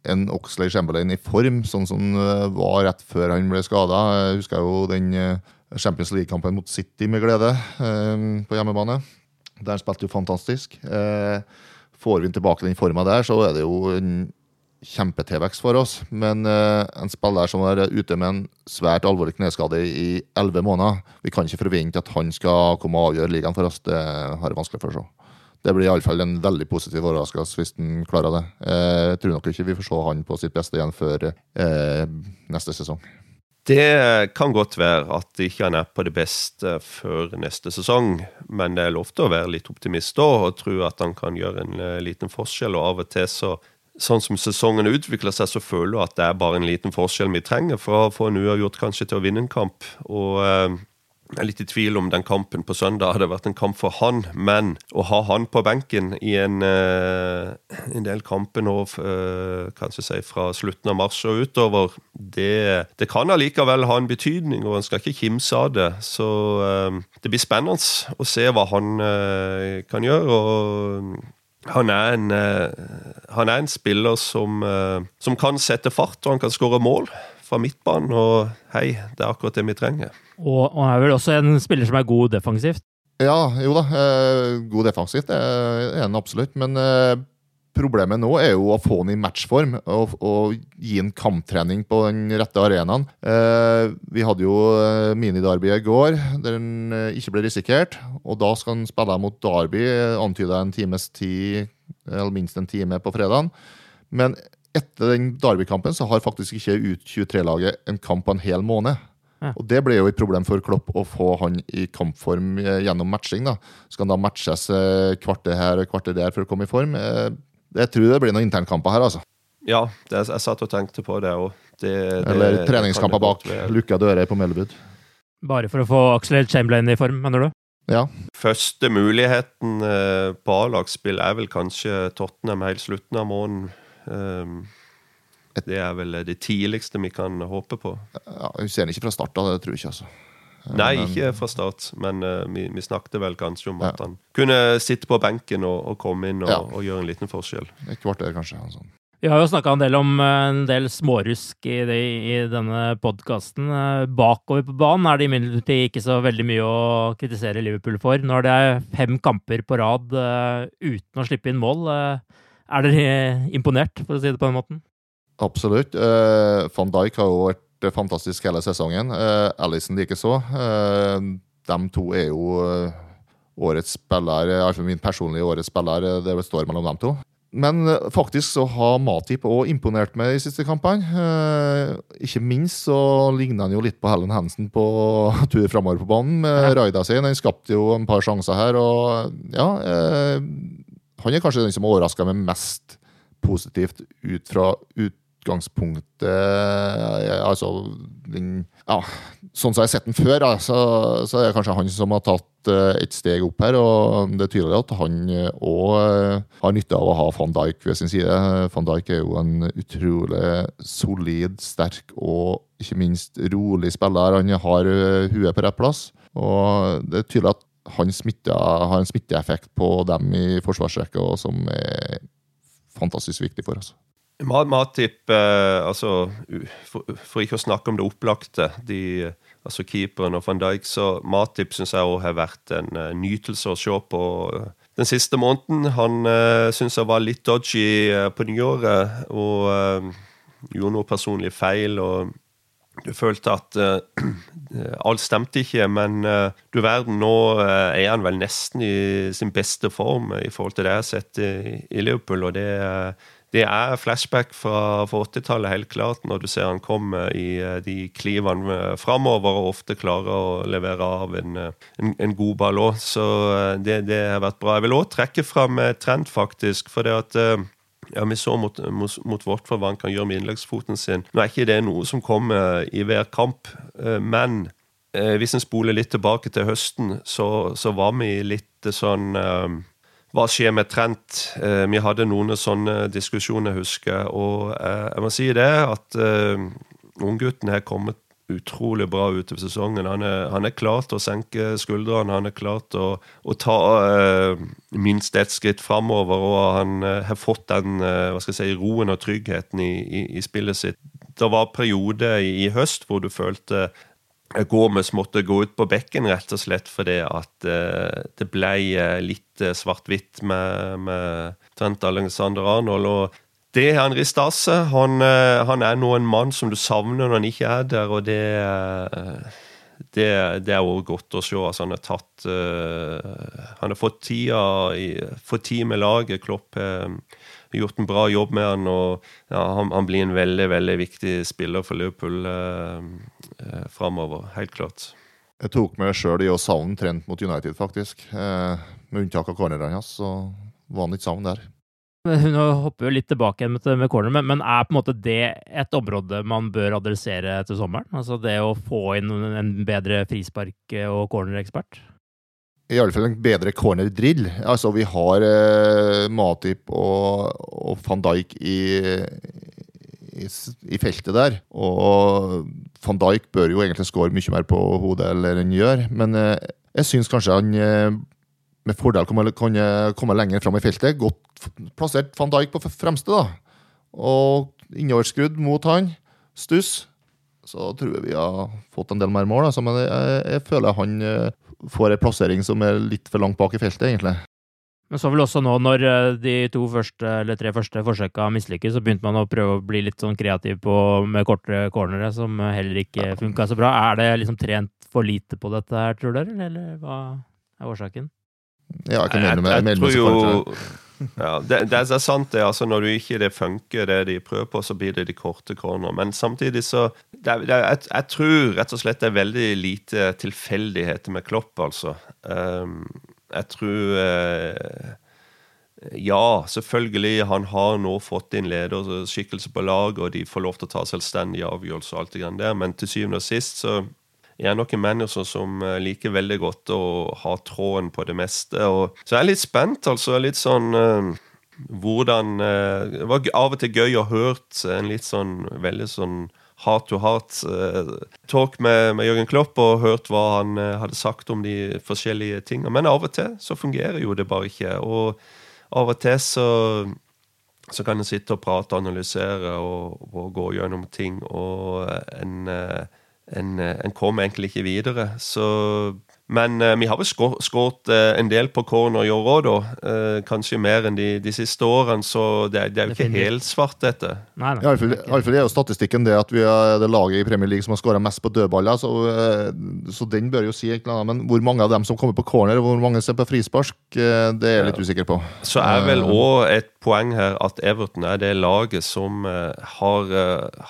en Oxley Chamberlain i form, sånn som var rett før han ble skada. Jeg husker jo den Champions League-kampen mot City med glede eh, på hjemmebane. Der spilte jo fantastisk. Eh, får vi tilbake den forma der, så er det jo en kjempe-tilvekst for oss. Men uh, en spiller som er ute med en svært alvorlig kneskade i elleve måneder Vi kan ikke forvente at han skal komme og avgjøre ligaen for oss. Det har jeg vanskelig for å se. Det blir iallfall en veldig positiv overraskelse hvis han klarer det. Uh, jeg tror nok ikke vi får se han på sitt beste igjen før uh, neste sesong. Det kan godt være at ikke han er på det beste før neste sesong, men det er lov til å være litt optimist da og tro at han kan gjøre en liten forskjell. Og av og til, så, sånn som sesongen utvikler seg, så føler du at det er bare en liten forskjell vi trenger for å få en uavgjort kanskje til å vinne en kamp. Og uh, jeg er litt i tvil om den kampen på søndag hadde vært en kamp for han, men å ha han på benken i en, uh, en del kamper nå, uh, kanskje si fra slutten av mars og utover, det, det kan allikevel ha en betydning, og en skal ikke kimse av det. Så det blir spennende å se hva han kan gjøre. og han er, en, han er en spiller som, som kan sette fart, og han kan skåre mål fra midtbanen. Og hei, det er akkurat det vi trenger. Og, og er vel også en spiller som er god defensivt? Ja, jo da. Eh, god defensivt det er han absolutt. Men eh, problemet nå er jo å få han i matchform og, og gi han kamptrening på den rette arenaen. Eh, vi hadde jo mini-darby i går, der han eh, ikke ble risikert. Og da skal han spille mot Derby, antyda en times tid, eller minst en time på fredagen. Men etter den Derby-kampen så har faktisk ikke U23-laget en kamp på en hel måned. Ja. Og Det ble jo et problem for Klopp å få han i kampform eh, gjennom matching. da. Skal han da matches kvartet kvarter her og kvarter der for å komme i form? Eh, jeg tror det blir noen internkamper her, altså. Ja, det, jeg satt og tenkte på det òg. Eller treningskamper bak lukka dører på Melbud. Bare for å få Axel Chamberlain i form, mener du? Ja. Første muligheten på A-lagsspill er vel kanskje Tottenham helt slutten av måneden. Um, det er vel det tidligste vi kan håpe på. Ja, Hun ser ikke fra start av, det tror jeg ikke. altså. Nei, ikke fra start, men uh, vi, vi, snakket vel kanskje om ja. at han kunne sitte på benken og, og komme inn og, ja. og, gjøre en liten forskjell. Et kvarter, kanskje. Sånn. Vi har jo snakka en del om eh, en del smårusk i, det, i denne podkasten. Eh, bakover på banen er det imidlertid ikke så veldig mye å kritisere Liverpool for. Når det er fem kamper på rad uh, uten å slippe inn mål, uh, er dere imponert, for å si det på den måten? Absolutt. Uh, Van Dijk har jo vært fantastisk hele sesongen. Uh, Alison likeså. Uh, de to er jo årets spiller, altså min personlige årets spiller. Det står mellom dem to. Men faktisk så har Matip òg imponert meg de siste kampene. Eh, ikke minst så ligner han jo litt på Helen Hansen på tur framover på banen med ja. raida sin. Han skapte jo en par sjanser her, og ja eh, Han er kanskje den som overraska meg mest positivt ut fra utgangspunktet Altså den, ja, Sånn som jeg har sett den før, så, så er det kanskje han som har tatt uh, et steg opp her. og Det er tydelig at han òg uh, har nytte av å ha van Dijk ved sin side. Van Dijk er jo en utrolig solid, sterk og ikke minst rolig spiller. Han har huet på rett plass. og Det er tydelig at han smitter, har en smitteeffekt på dem i forsvarsrekka som er fantastisk viktig for oss. Matip, eh, altså for, for, ikke å snakke om det opplagte, de, altså keeperen og van Dijk, så Matip syns jeg òg har vært en uh, nytelse å se på uh, den siste måneden. Han uh, syns jeg var litt dodgy uh, på nyåret og gjorde noe personlig feil. og du følte at uh, alt stemte ikke, men uh, du verden, nå uh, er han vel nesten i sin beste form i forhold til det jeg har sett i, i Liverpool. og det, det er flashback fra, fra 80-tallet, helt klart, når du ser han komme i de klivene framover og ofte klarer å levere av en, en, en god ball òg. Så det, det, har vært bra. Jeg vil òg trekke fram trend, faktisk. for det at ja, Vi så mot, mot, mot Watford hva han kan gjøre med innleggsfoten sin. Nå er ikke det noe som kommer i hver kamp, eh, men eh, hvis en spoler litt tilbake til høsten, så, så var vi litt sånn eh, hva skjer med Trent? vi hadde noen sånne diskusjoner, husker jeg. Og jeg må si det, at unggutten har kommet utrolig bra utover sesongen. Han er, han er, klar å senke skuldrene, han er klar til å, å ta uh, minst ett skritt framover. Og han uh, har fått den uh, si, roen og tryggheten i, i, i spillet sitt. Det var perioder i, i, høst hvor du følte Gomez måtte gå ut på bekken rett og slett fordi at uh, det ble uh, litt uh, svart-hvitt med, med, Trent Alexander Arnold. og det er Henri Stase. Han, han, er nå en mann som du savner når han ikke er der, og det, det, det er også godt å se. Altså, han har tatt Han har fått tida fått tid med laget. Klopp har gjort en bra jobb med han, og ja, han, han, blir en veldig, veldig viktig spiller for Liverpool eh, framover. Helt klart. Jeg tok meg sjøl i å savne Trent mot United, faktisk. Eh, med unntak av cornerne hans, så var han ikke savn der. Hun hopper jo litt tilbake med, med corner, men, men, er på en måte det et område man bør adressere til sommeren? Altså det å få inn en bedre frispark- og cornerekspert? I alle fall en bedre corner-drill. Altså, vi har eh, Matip og, og van Dijk i, i, i, feltet der. Og van Dijk bør jo egentlig skåre mye mer på hodet eller han gjør, men eh, jeg syns kanskje han eh, med fordel kan komme lenger fram i feltet. Godt plassert van Dijk på fremste, da. Og innoverskrudd mot han. Stuss. Så tror jeg vi har fått en del mer mål. Altså, men jeg, jeg føler han eh, får en plassering som er litt for langt bak i feltet, egentlig. Men så vel også nå når eh, de to første, eller tre første forsøka mislykkes, så begynte man å prøve å bli litt sånn kreativ på, med kortere cornere, som heller ikke funka så bra. Er det liksom trent for lite på dette her, tror dere, eller hva er årsaken? Ja, jeg kan melde meg. Jeg, jeg, tror jo ja, det, det, er sant, det. altså Når du ikke det funker, det de prøver på, så blir det de korte corner. Men samtidig så det, det, jeg, jeg, tror rett og slett det er veldig lite tilfeldigheter med Klopp, altså. Um, jeg tror eh, Ja, selvfølgelig, han har nå fått inn lederskikkelse på lag, og de får lov til å ta selvstendige avgjørelser, og alt det grann der, men til syvende og sist så jeg er noen mennesker som eh, liker veldig godt å ha tråden på det meste. Og, så jeg er litt spent, altså. Litt sånn eh, hvordan eh, Det var av og til gøy å hørt en litt sånn veldig sånn heart to heart uh, talk med, med, Jørgen Klopp og hørt hva han uh, hadde sagt om de forskjellige tingene. Men av og til så fungerer jo det bare ikke. Og av og til så, så kan en sitte og prate og analysere og, gå gjennom ting, og en, uh, en, en kommer egentlig ikke videre. Så men uh, vi har vel skåret uh, en del på corner i år òg, da. Uh, kanskje mer enn de, de, siste årene, så det, det er jo ikke helt svart, dette. Nei, nei. Iallfall er jo statistikken det at vi er det laget i Premier League som har skåra mest på dødballer, så, så, den bør jo si et eller annet. Men hvor mange av dem som kommer på corner, og hvor mange ser på frispark, det er jeg litt usikker på. Så er vel òg et poeng her at Everton er det laget som har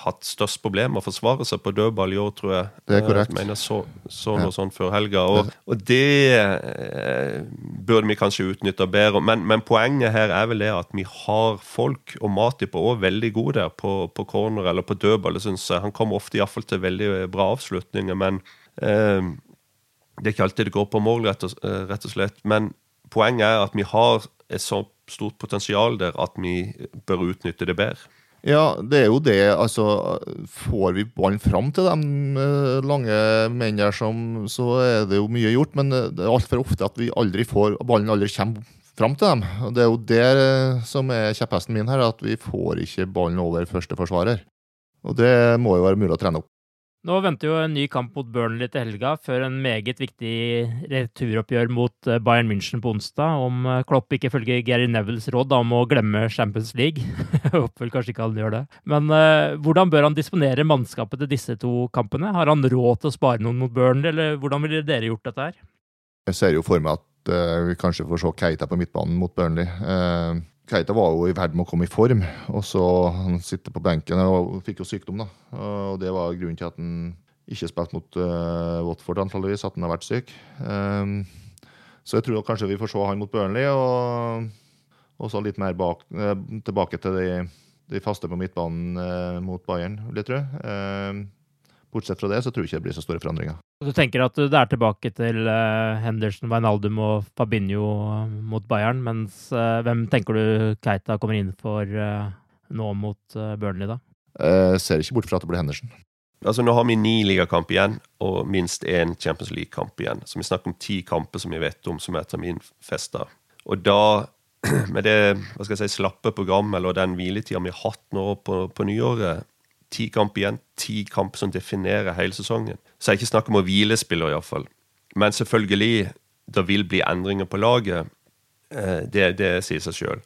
hatt størst problemer med å forsvare seg på dødball i år, tror jeg. Det er korrekt. Jeg mener så, så noe ja. sånt før helga. og og det eh, burde vi kanskje utnytte bedre. Men, men, poenget her er vel det at vi har folk, og Matip er også veldig god der på, på corner eller på dødball. Han kommer ofte iallfall til veldig bra avslutninger, men eh, det er ikke alltid det går på mål, rett og, eh, rett og slett. Men poenget er at vi har et så stort potensial der at vi bør utnytte det bedre. Ja, det er jo det. Altså, får vi ballen fram til de eh, lange mennene der, så er det jo mye gjort. Men eh, det er altfor ofte at vi aldri får, ballen aldri kommer fram til dem. Og Det er jo det eh, som er kjepphesten min her, at vi får ikke ballen over første forsvarer. Og det må jo være mulig å trene opp. Nå venter jo en ny kamp mot Burnley til helga, før en meget viktig returoppgjør mot eh, Bayern München på onsdag. Om eh, Klopp ikke følger Gary Nevils råd om å glemme Champions League. Jeg håper kanskje ikke han gjør det. Men uh, hvordan bør han disponere mannskapet til disse to kampene? Har han råd til å spare noen mot Burnley, eller hvordan ville dere gjort dette her? Jeg ser jo for meg at uh, vi kanskje får se Keita på midtbanen mot Burnley. Uh, Keita var jo i ferd med å komme i form, og så han sitter på benken og fikk jo sykdom. da. Og Det var grunnen til at han ikke spilte mot uh, Watford, antakeligvis, at han har vært syk. Um, så jeg tror kanskje vi får se han mot Burnley, og, og så litt mer bak, uh, tilbake til de, de, faste på midtbanen uh, mot Bayern, vil jeg tro. Uh, bortsett fra det så tror jeg ikke det blir så store forandringer. Du tenker at det er tilbake til uh, Henderson, Wijnaldum og Fabinho eh, mot Bayern, mens uh, hvem tenker du Keita kommer inn for nå mot Burnley, da? Jeg ser ikke bort fra at det blir Henderson. Altså Nå har vi ni ligakamp igjen og minst én Champions League-kamp igjen. Så vi snakker om ti kamper som vi vet om som er terminfesta. Og da, med det hva skal jeg si, slappe programmet eller den hviletida vi har hatt nå på, på nyåret, ti kamp igjen. Ti kamp som definerer hele sesongen. Så er ikke snakk om å hvile spillere, iallfall. Men selvfølgelig, det vil bli endringer på laget. Eh, det, det sier seg sjøl.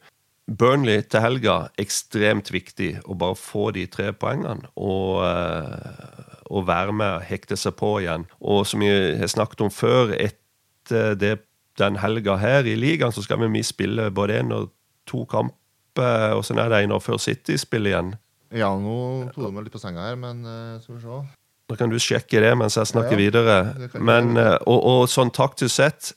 Burnley til helga, ekstremt viktig å bare få de tre poengene. Og, og være med og hekte seg på igjen. Og som vi har snakket om før, etter det, den helga her i ligaen, så skal vi spille både én og to kamper. Og så er det en år før City spiller igjen. Ja, nå tok du meg litt på senga her, men uh, skal vi se. Da kan du sjekke det mens jeg snakker ja, ja. videre. Men, uh, og, og, sånn taktisk sett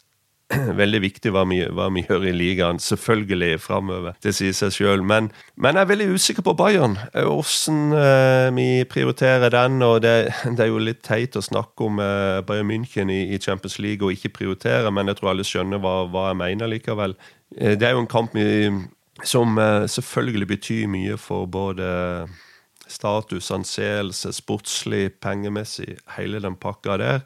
veldig viktig hva vi, hva vi, gjør i ligaen, selvfølgelig framover. Det sier seg sjøl. Men, men, jeg er veldig usikker på Bayern. Hvordan uh, vi prioriterer den. og det, det, er jo litt teit å snakke om uh, Bayern München i, i, Champions League og ikke prioritere, men jeg tror alle skjønner hva, hva jeg mener likevel. Det er jo en kamp vi, som selvfølgelig betyr mye for både status, anseelse, sportslig, pengemessig, hele den pakka der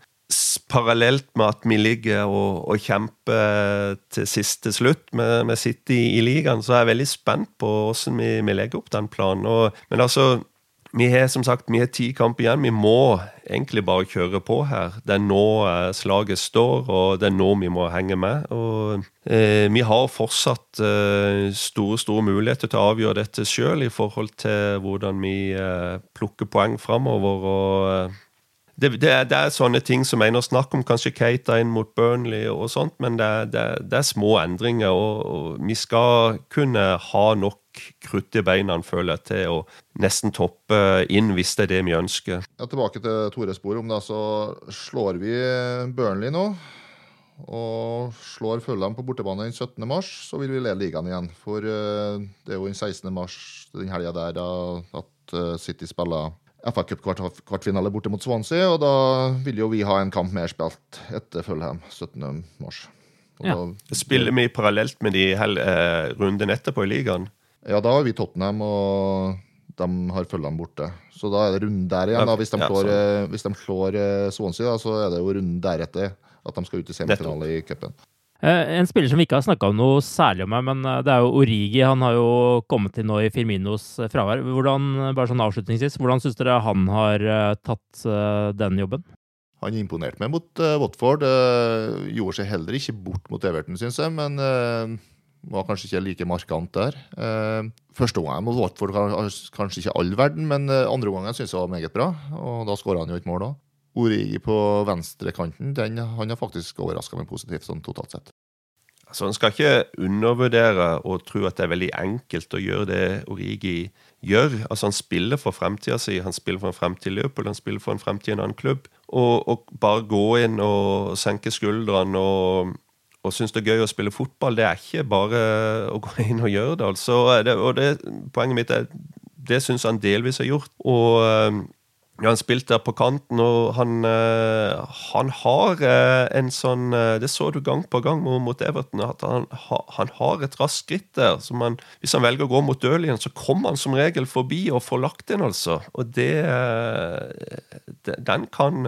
parallelt med at vi ligger og, og kjemper til siste slutt med, med City i ligaen, så er jeg veldig spent på hvordan vi, vi legger opp den planen. Og, men altså, vi har som sagt vi har ti kamp igjen. Vi må egentlig bare kjøre på her. Det er nå eh, slaget står, og det er nå vi må henge med. Og eh, Vi har fortsatt eh, store store muligheter til å avgjøre dette sjøl i forhold til hvordan vi eh, plukker poeng framover. og eh, det, det, er, det, er, sånne ting som Einar snakker om, kanskje Keita inn mot Burnley og sånt, men det, det er små endringer. Og, og, vi skal kunne ha nok krutt i beina, føler jeg, til å nesten toppe inn hvis det er det vi ønsker. Ja, tilbake til Tores spor om det, så slår vi Burnley nå. Og slår Fulham på bortebane den 17. mars, så vil vi lede ligaen igjen. For uh, det er jo den 16. mars, den helga der, da, at uh, City spiller FA Cup-kvartfinale borte mot Swansea, og da vil jo vi ha en kamp mer spilt etter Følheim Fulham 17.3. Ja. Spiller vi parallelt med de eh, rundene etterpå i ligaen? Ja, da har vi Tottenham, og de har følgene borte. Så da er det runden der igjen. Da. Hvis, de slår, ja, eh, hvis de slår eh, Swansea, da, så er det jo runden deretter at de skal ut i semifinale i cupen. Eh, en spiller som vi ikke har snakka noe særlig om her, men eh, det er jo Origi. Han har jo kommet til nå i Firminos eh, fravær. Hvordan, bare sånn avslutningsvis, hvordan syns dere han har tatt den jobben? Han imponerte meg mot uh, Watford. Uh, gjorde seg heller ikke bort mot Everton, syns jeg, men uh, var kanskje ikke like markant der. Uh, første gangen mot Watford kanskje ikke all verden, men andre gangen syns jeg var meget bra. Og da skåra han jo et mål òg. Origi på venstrekanten den, han har faktisk overraska meg positivt sånn totalt sett. Altså, En skal ikke undervurdere og tro at det er veldig enkelt å gjøre det Origi gjør. Altså, Han spiller for fremtida si, han spiller for en fremtid i Liverpool, han spiller for en fremtid i en annen klubb. Og, og bare gå inn og senke skuldrene og, og synes det er gøy å spille fotball, det er ikke bare å gå inn og gjøre det. altså. Og det, Poenget mitt er det syns han delvis har gjort. Og ja, han spilte der på kanten, og han, uh, han har uh, en sånn uh, Det så du gang på gang mot Everton, at han, ha, han har et raskt skritt der. han, Hvis han velger å gå mot Dølien, så kommer han som regel forbi og får lagt inn, altså. Og det den kan,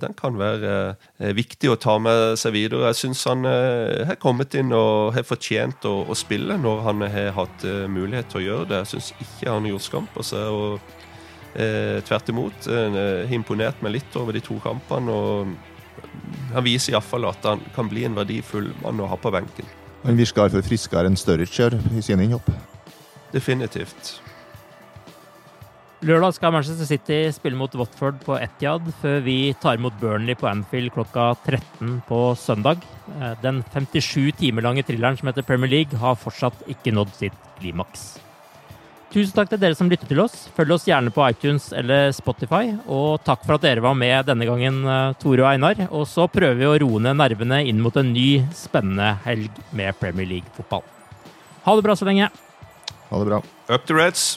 den kan være viktig å ta med seg videre. Jeg syns han har kommet inn og har fortjent å, å, spille når han har hatt mulighet til å gjøre det. Jeg syns ikke han har gjort skam på seg. og Eh, tvert imot. Eh, imponert meg litt over de to kampene. og Han viser iallfall at han kan bli en verdifull mann å ha på benken. Han virker iallfall friskere enn Sturridge i sine innhopp. Definitivt. Lørdag skal Manchester City spille mot Watford på Etiad, før vi tar imot Burnley på Anfield klokka 13 på søndag. Eh, den 57 timer lange thrilleren som heter Premier League, har fortsatt ikke nådd sitt klimaks. Tusen takk til dere som lytter til oss. Følg oss gjerne på iTunes eller Spotify. Og takk for at dere var med denne gangen, eh, Tore og Einar. Og så prøver vi å roe ned nervene inn mot en ny, spennende helg med Premier League-fotball. Ha det bra så lenge. Ha det bra. Up to Reds.